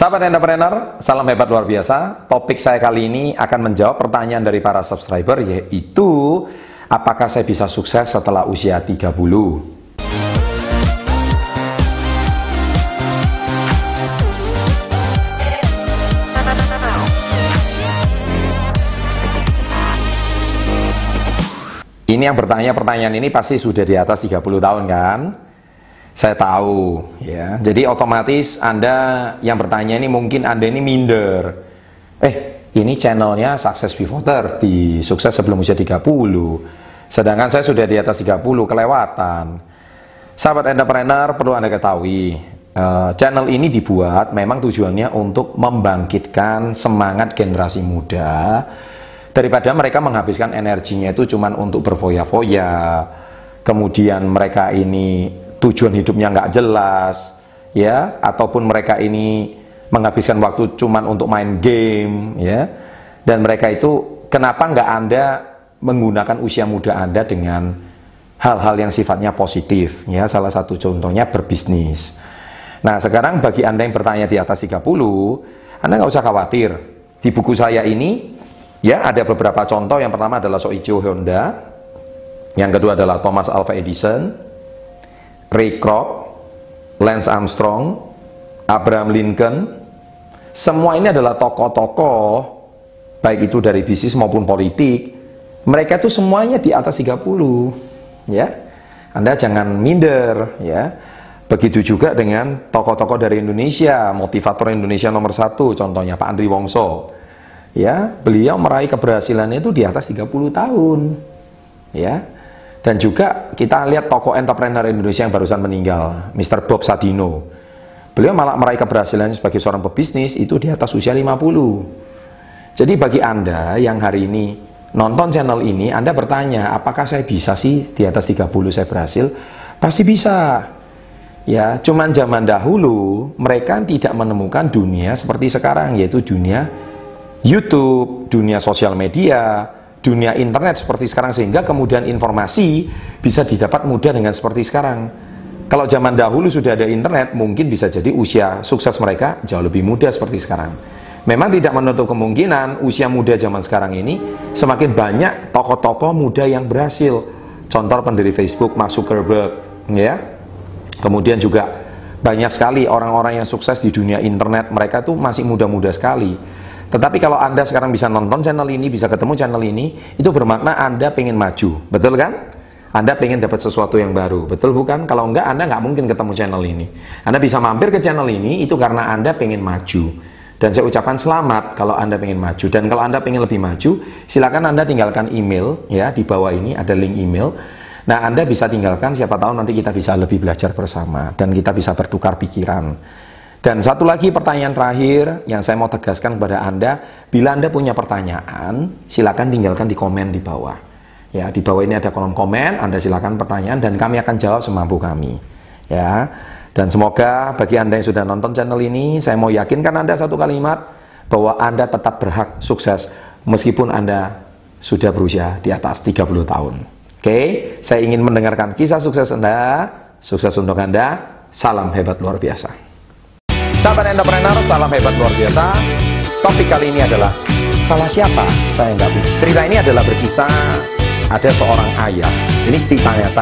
Sahabat entrepreneur, salam hebat luar biasa. Topik saya kali ini akan menjawab pertanyaan dari para subscriber yaitu apakah saya bisa sukses setelah usia 30? Ini yang bertanya pertanyaan ini pasti sudah di atas 30 tahun kan? Saya tahu ya. Jadi otomatis Anda yang bertanya ini mungkin Anda ini minder. Eh, ini channelnya Success Before 30, sukses sebelum usia 30. Sedangkan saya sudah di atas 30, kelewatan. Sahabat entrepreneur perlu Anda ketahui, uh, channel ini dibuat memang tujuannya untuk membangkitkan semangat generasi muda daripada mereka menghabiskan energinya itu cuma untuk berfoya-foya kemudian mereka ini tujuan hidupnya nggak jelas ya ataupun mereka ini menghabiskan waktu cuma untuk main game ya. Dan mereka itu kenapa nggak anda menggunakan usia muda anda dengan hal-hal yang sifatnya positif ya? Salah satu contohnya berbisnis. Nah sekarang bagi anda yang bertanya di atas 30 anda nggak usah khawatir. Di buku saya ini Ya, ada beberapa contoh. Yang pertama adalah Soichiro Honda. Yang kedua adalah Thomas Alva Edison, Ray Kroc, Lance Armstrong, Abraham Lincoln. Semua ini adalah tokoh-tokoh baik itu dari bisnis maupun politik. Mereka itu semuanya di atas 30, ya. Anda jangan minder, ya. Begitu juga dengan tokoh-tokoh dari Indonesia, motivator Indonesia nomor satu, contohnya Pak Andri Wongso ya beliau meraih keberhasilan itu di atas 30 tahun ya dan juga kita lihat tokoh entrepreneur Indonesia yang barusan meninggal Mr. Bob Sadino. Beliau malah meraih keberhasilan sebagai seorang pebisnis itu di atas usia 50 jadi bagi anda yang hari ini nonton channel ini anda bertanya apakah saya bisa sih di atas 30 saya berhasil? Pasti bisa. Ya cuman zaman dahulu mereka tidak menemukan dunia seperti sekarang yaitu dunia YouTube, dunia sosial media, dunia internet seperti sekarang sehingga kemudian informasi bisa didapat mudah dengan seperti sekarang. Kalau zaman dahulu sudah ada internet, mungkin bisa jadi usia sukses mereka jauh lebih muda seperti sekarang. Memang tidak menutup kemungkinan usia muda zaman sekarang ini semakin banyak tokoh-tokoh muda yang berhasil. Contoh pendiri Facebook, Mark Zuckerberg, ya. Kemudian juga banyak sekali orang-orang yang sukses di dunia internet, mereka tuh masih muda-muda sekali tetapi kalau Anda sekarang bisa nonton channel ini, bisa ketemu channel ini, itu bermakna Anda pengen maju. Betul kan? Anda pengen dapat sesuatu yang baru. Betul bukan? Kalau enggak, Anda nggak mungkin ketemu channel ini. Anda bisa mampir ke channel ini, itu karena Anda pengen maju. Dan saya ucapkan selamat kalau Anda pengen maju. Dan kalau Anda pengen lebih maju, silakan Anda tinggalkan email, ya di bawah ini ada link email. Nah, Anda bisa tinggalkan, siapa tahu nanti kita bisa lebih belajar bersama. Dan kita bisa bertukar pikiran. Dan satu lagi pertanyaan terakhir yang saya mau tegaskan kepada Anda, bila Anda punya pertanyaan, silakan tinggalkan di komen di bawah. Ya, di bawah ini ada kolom komen, Anda silakan pertanyaan dan kami akan jawab semampu kami. Ya. Dan semoga bagi Anda yang sudah nonton channel ini, saya mau yakinkan Anda satu kalimat bahwa Anda tetap berhak sukses meskipun Anda sudah berusia di atas 30 tahun. Oke, saya ingin mendengarkan kisah sukses Anda, sukses untuk Anda, salam hebat luar biasa. Sahabat entrepreneur, salam hebat luar biasa. Topik kali ini adalah salah siapa saya nggak bisa. Cerita ini adalah berkisah ada seorang ayah. Ini cerita nyata.